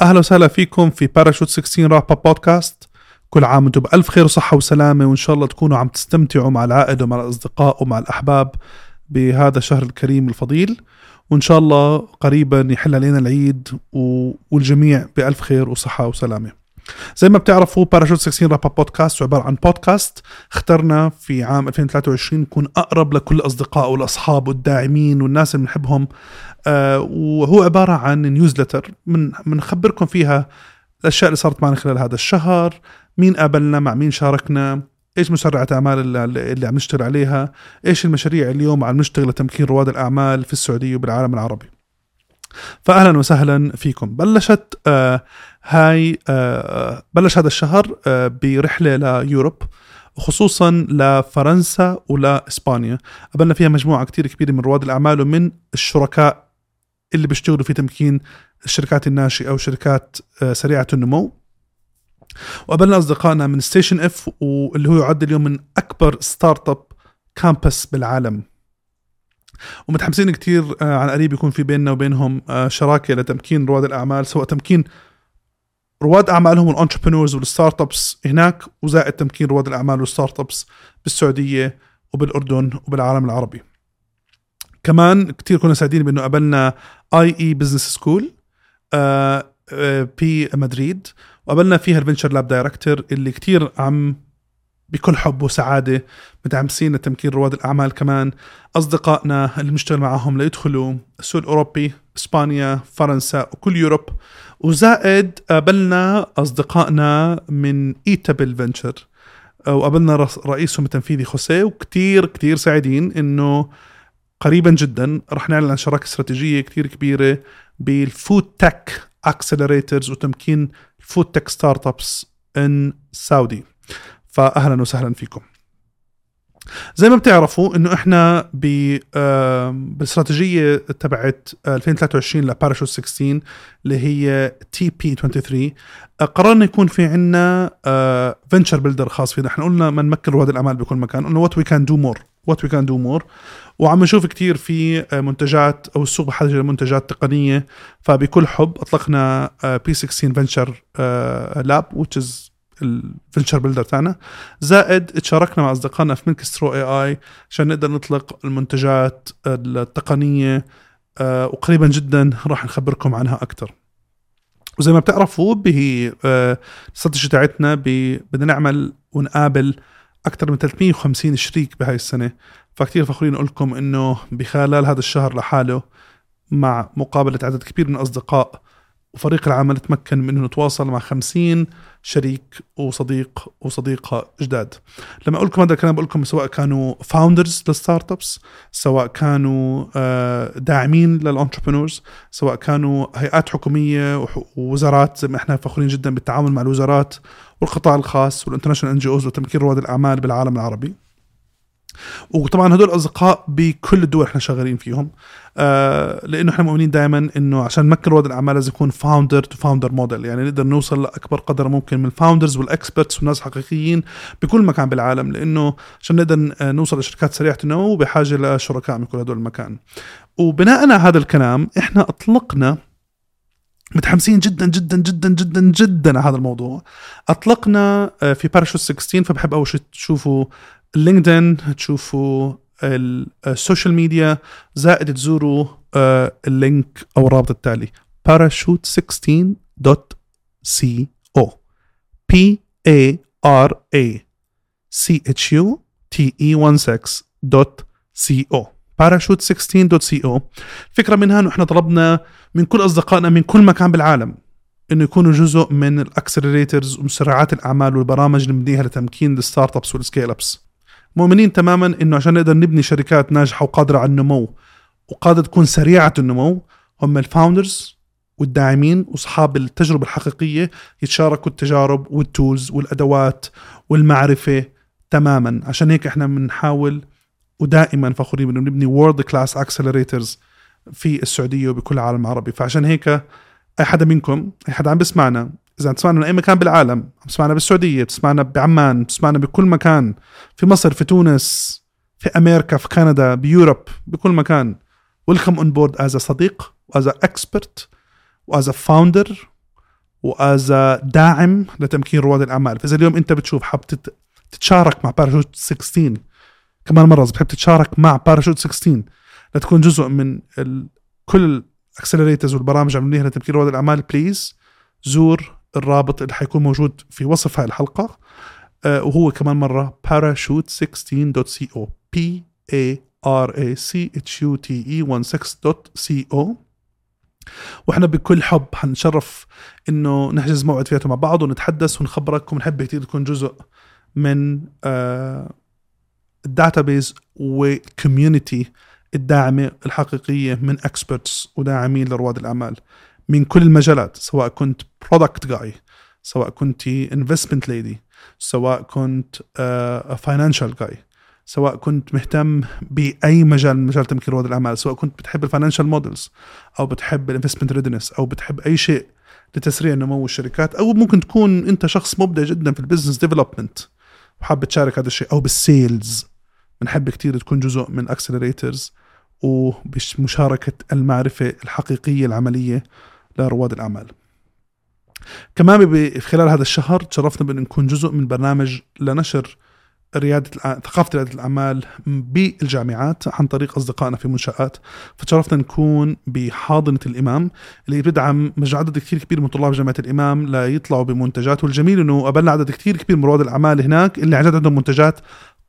أهلا وسهلا فيكم في باراشوت 16 wrap up podcast كل عام وأنتم بألف خير وصحة وسلامة وإن شاء الله تكونوا عم تستمتعوا مع العائلة ومع الأصدقاء ومع الأحباب بهذا الشهر الكريم الفضيل. وإن شاء الله قريبا يحل علينا العيد والجميع بألف خير وصحة وسلامة. زي ما بتعرفوا باراشوت 16 wrap up podcast عبارة عن بودكاست اخترنا في عام 2023 نكون أقرب لكل الأصدقاء والأصحاب والداعمين والناس اللي بنحبهم. آه وهو عبارة عن نيوزلتر من بنخبركم فيها الأشياء اللي صارت معنا خلال هذا الشهر مين قابلنا مع مين شاركنا إيش مسرعة أعمال اللي عم نشتغل عليها إيش المشاريع اليوم عم نشتغل لتمكين رواد الأعمال في السعودية وبالعالم العربي. فاهلا وسهلا فيكم. بلشت آه هاي آه بلش هذا الشهر آه برحلة ليوروب وخصوصا لفرنسا ولاسبانيا قابلنا فيها مجموعة كتير كبيرة من رواد الأعمال ومن الشركاء اللي بيشتغلوا في تمكين الشركات الناشئة وشركات آه، سريعة النمو. وقابلنا أصدقائنا من Station F واللي هو يعد اليوم من أكبر startup campus بالعالم. ومتحمسين كتير آه، عن قريب يكون في بيننا وبينهم آه، شراكة لتمكين رواد الأعمال سواء تمكين رواد أعمالهم وال entrepreneurs وال startups هناك وزائد تمكين رواد الأعمال وال startups بالسعودية وبالأردن وبالعالم العربي. كمان كتير كنا سعيدين بأنه قابلنا IE Business School بمدريد وقابلنا فيها ال venture lab director اللي كتير عم بكل حب وسعادة. متحمسين لتمكين رواد الأعمال كمان. أصدقائنا اللي بنشتغل معاهم ليدخلوا السوق الأوروبي إسبانيا فرنسا وكل Europe. وزائد قابلنا أصدقائنا من Eatable Adventures وقابلنا رئيسهم التنفيذي خوسيه وكتير كتير سعيدين إنه قريبا جدا رح نعلن عن شراكة استراتيجية كتير كبيرة بال food tech accelerators وتمكين ال food tech startups in Saudi فاهلا وسهلا فيكم. زي ما بتعرفوا إنه إحنا آم، بالاستراتيجية تبعت 2023 لباراشوت 16 اللي هي TP23 آه، قررنا يكون في عنا venture builder خاص فينا. إحنا قلنا ما نمكن رواد الأعمال بكل مكان. قلنا what we can do more what we can do more وعم نشوف كتير في آه، منتجات أو السوق بحاجة لمنتجات تقنية. فبكل حب أطلقنا P16 Venture Lab which is ال venture builder تاعنا. زائد تشاركنا مع أصدقائنا في Milkstraw AI عشان نقدر نطلق المنتجات التقنية آه، وقريبا جدا راح نخبركم عنها أكثر وزي ما بتعرفوا به آه، الاستراتيجيه تاعتنا بدنا نعمل ونقابل أكثر من 350 شريك بهاي السنة. فكتير فخورين أقول لكم إنه بخلال هذا الشهر لحاله مع مقابلة عدد كبير من الأصدقاء وفريق العمل تمكن من إنه نتواصل مع 50 شريك وصديق وصديقة جداد. لما أقول لكم هذا الكلام بقول لكم سواء كانوا founders لل startups سواء كانوا آه، داعمين لل entrepreneurs سواء كانوا هيئات حكومية ووزارات زي ما إحنا فخورين جدا بالتعامل مع الوزارات والقطاع الخاص وال international NGOs وتمكين رواد الأعمال بالعالم العربي. وطبعا هدول اصدقاء بكل الدول إحنا شغالين فيهم. آه لأنه إحنا مؤمنين دائما إنه عشان نمكن رواد الأعمال لازم يكون founder to founder model يعني نقدر نوصل لأكبر قدر ممكن من ال founders وال experts والناس حقيقيين بكل مكان بالعالم. لأنه عشان نقدر آه، نوصل لشركات سريعة النمو بحاجه لشركاء من كل هدول المكان. وبناء على هذا الكلام إحنا أطلقنا متحمسين جدا جدا جدا جدا جدا على هذا الموضوع. أطلقنا آه، في باراشوت 16 فبحب أول شيء تشوفوا ال LinkedIn تشوفوا ال- ال social media. زائد تزوروا آه، ال link أو الرابط التالي parachute16.co p a r a c h u t e 16 dot c o parachute16.co الفكرة منها انه إحنا طلبنا من كل أصدقائنا من كل مكان بالعالم إنه يكونوا جزء من ال accelerators ومسرعات الأعمال والبرامج اللي بنبنيها لتمكين ال startups وال scaleups مؤمنين تماما إنه عشان نقدر نبني شركات ناجحة وقادرة على النمو وقادرة تكون سريعة النمو هم ال founders والداعمين وأصحاب التجربة الحقيقية يتشاركوا التجارب وال tools والأدوات والمعرفة تماما. عشان هيك إحنا بنحاول ودائما فخورين انه نبني world class accelerators في السعودية وبكل العالم العربي. فعشان هيك أي حدا منكم أي حدا عم بسمعنا إذا تسمعنا من أي مكان بالعالم عم تسمعنا بالسعودية بتسمعنا بعمان بتسمعنا بكل مكان في مصر في تونس في أمريكا في كندا ب Europe بكل مكان. welcome on board as صديق و as expert و as founder و as داعم لتمكين رواد الأعمال. فإذا اليوم أنت بتشوف حاب تت- تتشارك مع باراشوت 16 كمان مرة إذا بتحب تتشارك مع باراشوت 16 لتكون جزء من ال... كل ال accelerators والبرامج عاملينها لتمكين رواد الأعمال please زور الرابط اللي حيكون موجود في وصف هاي الحلقة آه وهو كمان مرة parachute16.co p a r a c h u t e 16.co وإحنا بكل حب حنشرف إنه نحجز موعد فيه مع بعض ونتحدث ونخبرك ونحب كثير تكون جزء من آه ال database و community الداعمة الحقيقية من experts وداعمين لرواد الأعمال. من كل المجالات سواء كنت product guy سواء كنت investment lady سواء كنت financial guy سواء كنت مهتم بأي مجال من مجال تمكين رواد الأعمال سواء كنت بتحب ال financial models أو بتحب ال investment readiness أو بتحب أي شيء لتسريع نمو الشركات أو ممكن تكون أنت شخص مبدع جدا في ال business development وحاب تشارك هذا الشيء أو بال sales بنحب كتير تكون جزء من accelerators وبمشاركة المعرفة الحقيقية العملية لرواد الأعمال. كمان خلال هذا الشهر تشرفنا بأن نكون جزء من برنامج لنشر ريادة ثقافة ريادة الأعمال بالجامعات عن طريق أصدقائنا في منشآت. فتشرفنا نكون بحاضنة الإمام اللي مجموعة عدد كثير كبير من طلاب جامعة الإمام ليطلعوا بمنتجات. والجميل أنه قابلنا عدد كثير كبير من رواد الأعمال هناك اللي عن جد عندهم منتجات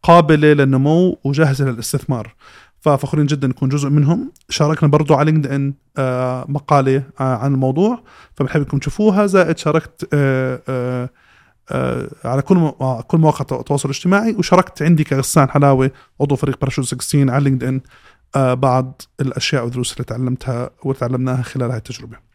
قابلة للنمو وجاهزة للاستثمار. ففخورين جدا نكون جزء منهم. شاركنا برضو على لينكد ان آه، مقالة آه، عن الموضوع. فبنحب انكم تشوفوها. زائد شاركت آه، على كل كل مواقع التواصل الاجتماعي. وشاركت عندي كغسان حلاوة عضو فريق باراشوت 16 على LinkedIn بعض الأشياء والدروس اللي تعلمتها وتعلمناها خلال هاي التجربة.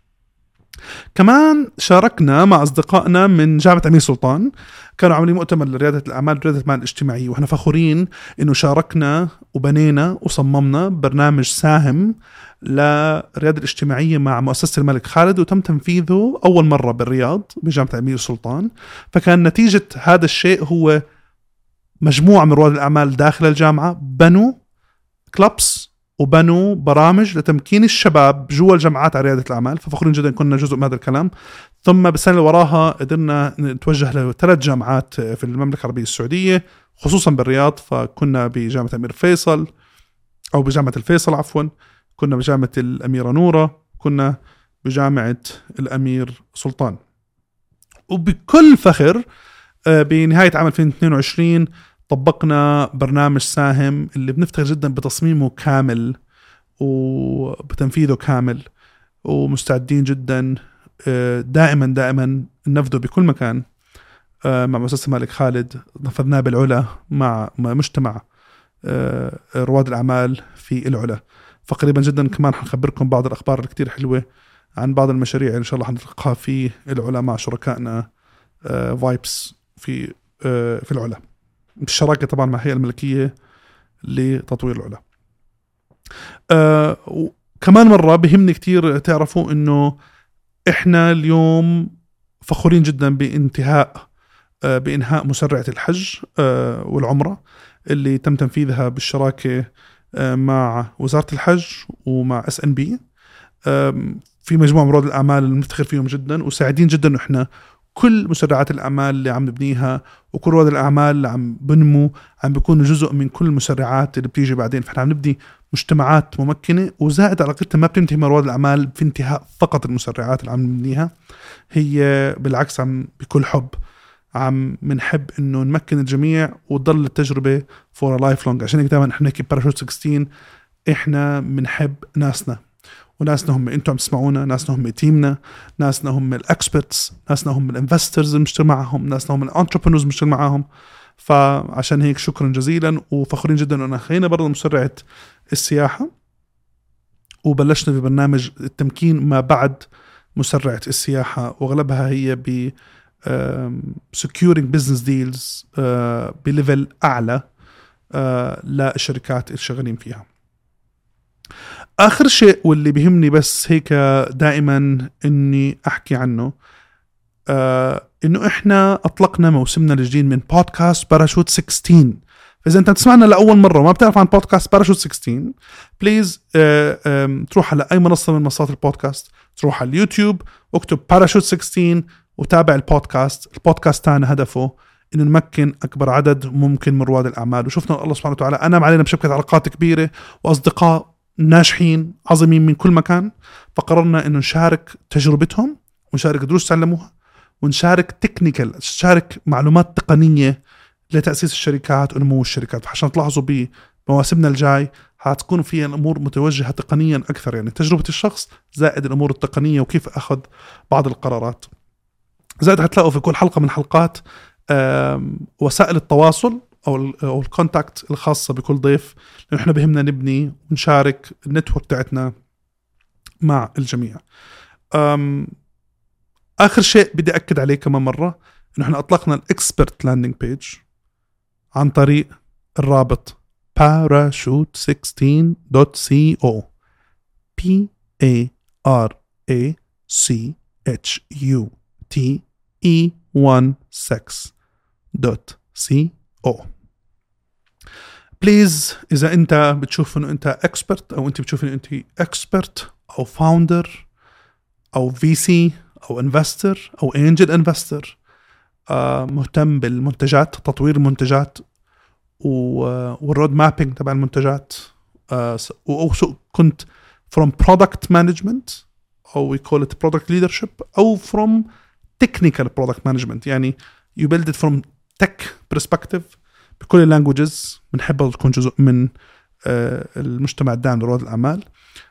كمان شاركنا مع أصدقائنا من جامعة أمير سلطان. كانوا عاملين مؤتمر لريادة الأعمال ورياده المال الاجتماعي وإحنا فخورين إنه شاركنا وبنينا وصممنا برنامج ساهم للرياده الاجتماعية مع مؤسسة الملك خالد وتم تنفيذه أول مرة بالرياض بجامعة أمير سلطان. فكان نتيجة هذا الشيء هو مجموعة من رواد الأعمال داخل الجامعة بنوا كلابس وبنوا برامج لتمكين الشباب جوا الجامعات على ريادة الأعمال ففخورين جدا كنا جزء من هذا الكلام. ثم بالسنة اللي وراها قدرنا نتوجه لثلاث جامعات في المملكة العربية السعودية خصوصا بالرياض فكنا بجامعة أمير فيصل أو بجامعة الفيصل عفوا كنا بجامعة الأميرة نورة كنا بجامعة الأمير سلطان. وبكل فخر آه، بنهاية عام 2022 طبقنا برنامج ساهم اللي بنفتخر جدا بتصميمه كامل وبتنفيذه كامل ومستعدين جدا آه، دائما دائما ننفذه بكل مكان آه، مع مؤسسة مالك خالد. نفذناه بالعلا مع مع مجتمع آه، رواد الأعمال في العلا. فقريبا جدا كمان حنخبركم بعض الأخبار الكتير حلوة عن بعض المشاريع اللي إن شاء الله حنلقاها في العلا مع شركائنا فايبس في في العلا. بالشراكة طبعا مع الهيئة الملكية لتطوير العلا. آه، وكمان مرة بهمني كتير تعرفوا إنه إحنا اليوم فخورين جدا بانتهاء آه، بإنهاء مسرعة الحج آه، والعمرة اللي تم تنفيذها بالشراكة آه، مع وزارة الحج ومع اس ان بي في مجموعة من رواد الأعمال اللي بنفتخر فيهم جدا وسعيدين جدا إحنا كل مسرعات الأعمال اللي عم نبنيها وكل رواد الأعمال اللي عم بنمو عم بيكونوا جزء من كل المسرعات اللي بتيجي بعدين. فاحنا عم نبني مجتمعات ممكنة وزائد علاقتنا ما بتنتهي مع رواد الأعمال في انتهاء فقط المسرعات اللي عم نبنيها. هي بالعكس عم بكل حب عم بنحب إنه نمكن الجميع وتضل التجربة for life long عشان هيك دائما إحنا نحكي باراشوت 16 إحنا بنحب ناسنا. وناسنا هم أنتم عم تسمعونا ناسنا هم team نا ناسنا هم ال experts ناسنا هم ال investors اللي بنشتغل معهم ناسنا هم ال entrepreneurs اللي بنشتغل معاهم فعشان هيك شكرا جزيلا وفخورين جدا إنه خلينا برضه مسرعة السياحة. وبلشنا ببرنامج التمكين ما بعد مسرعة السياحة واغلبها هي ب business deals آه، ب level أعلى آه، للشركات اللي شغالين فيها. آخر شيء واللي بيهمني بس هيك دائما إني أحكي عنه آه إنه إحنا أطلقنا موسمنا الجديد من بودكاست باراشوت 16 فإذا أنت بتسمعنا لأول مرة وما بتعرف عن بودكاست باراشوت 16 please آه آه تروح على أي منصة من منصات البودكاست. تروح على اليوتيوب واكتب باراشوت 16 وتابع ال podcast. ال podcast تاعنا هدفه إنه نمكن أكبر عدد ممكن من رواد الأعمال. وشفنا الله سبحانه وتعالى أنعم علينا بشبكة علاقات كبيرة وأصدقاء ناجحين عظيمين من كل مكان. فقررنا إنه نشارك تجربتهم ونشارك دروس تعلموها ونشارك technical نشارك معلومات تقنية لتأسيس الشركات ونمو الشركات. عشان تلاحظوا بمواسمنا الجاي حتكون فيها الأمور متوجهة تقنيا أكثر. يعني تجربة الشخص زائد الأمور التقنية وكيف أخذ بعض القرارات. زائد حتلاقوا في كل حلقة من حلقات وسائل التواصل أو أو ال contact الخاصة بكل ضيف لأنه إحنا بهمنا نبني ونشارك ال network تاعتنا مع الجميع. آخر شيء بدي أكد عليه كمان مرة إنه إحنا أطلقنا ال expert landing page عن طريق الرابط parachute16.co p a r a c h u t e 1 6 dot co please إذا أنت بتشوف إنه أنت expert أو أنت بتشوف إنه أنت expert أو founder أو VC أو investor أو angel investor آه مهتم بالمنتجات تطوير المنتجات وال road mapping تبع المنتجات. آه كنت from product management أو we call it product leadership أو from technical product management. يعني you build it from tech perspective بكل ال languages بنحب تكون جزء من آه، المجتمع الداعم لرواد الأعمال.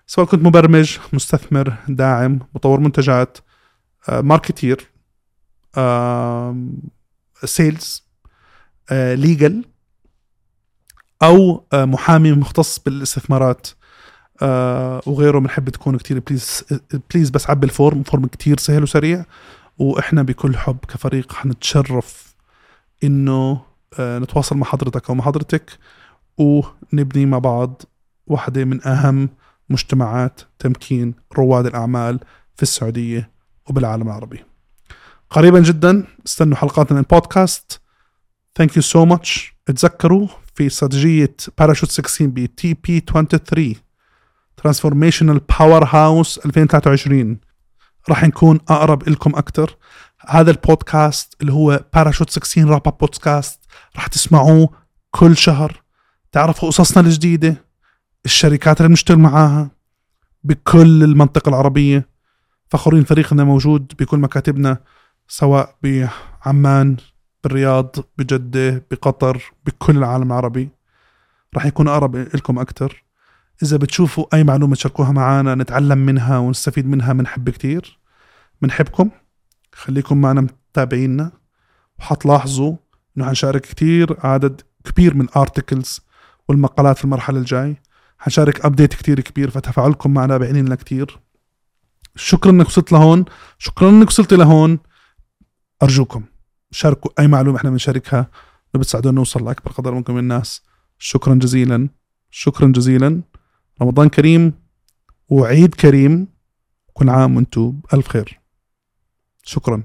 سواء كنت مبرمج مستثمر داعم مطور منتجات marketer sales legal أو آه، محامي مختص بالاستثمارات آه، وغيره. بنحب تكون كتير please please بس عبي ال form. form كتير سهل وسريع وإحنا بكل حب كفريق حنتشرف إنه نتواصل مع حضرتك أو مع حضرتك ونبني مع بعض واحدة من أهم مجتمعات تمكين رواد الأعمال في السعودية وبالعالم العربي. قريبا جدا استنوا حلقات من البودكاست thank you so much اتذكروا في استراتيجية باراشوت 16 ب TP 23 transformational power house 2023 راح نكون أقرب لكم أكثر هذا البودكاست اللي هو باراشوت 16 رابا بودكاست راح تسمعوه كل شهر. تعرفوا قصصنا الجديدة الشركات اللي بنشتغل معاها بكل المنطقة العربية. فخورين فريقنا موجود بكل مكاتبنا سواء بعمان بالرياض بجدة بقطر بكل العالم العربي. راح يكون أقرب لكم أكتر. إذا بتشوفوا أي معلومة تشاركوها معنا نتعلم منها ونستفيد منها بنحب كتير. بنحبكم خليكم معنا متابعينا وحتلاحظوا إنه حنشارك كتير عدد كبير من articles والمقالات في المرحلة الجاي. حنشارك update كتير كبير فتفاعلكم معنا بيعني لنا كتير شكرا إنك وصلت لهون. شكرا إنك وصلت لهون. أرجوكم شاركوا أي معلومة إحنا بنشاركها. بتساعدونا نوصل لاكبر قدر ممكن من الناس. شكرا جزيلا. شكرا جزيلا. رمضان كريم وعيد كريم. كل عام وأنتم بألف خير. شكرا.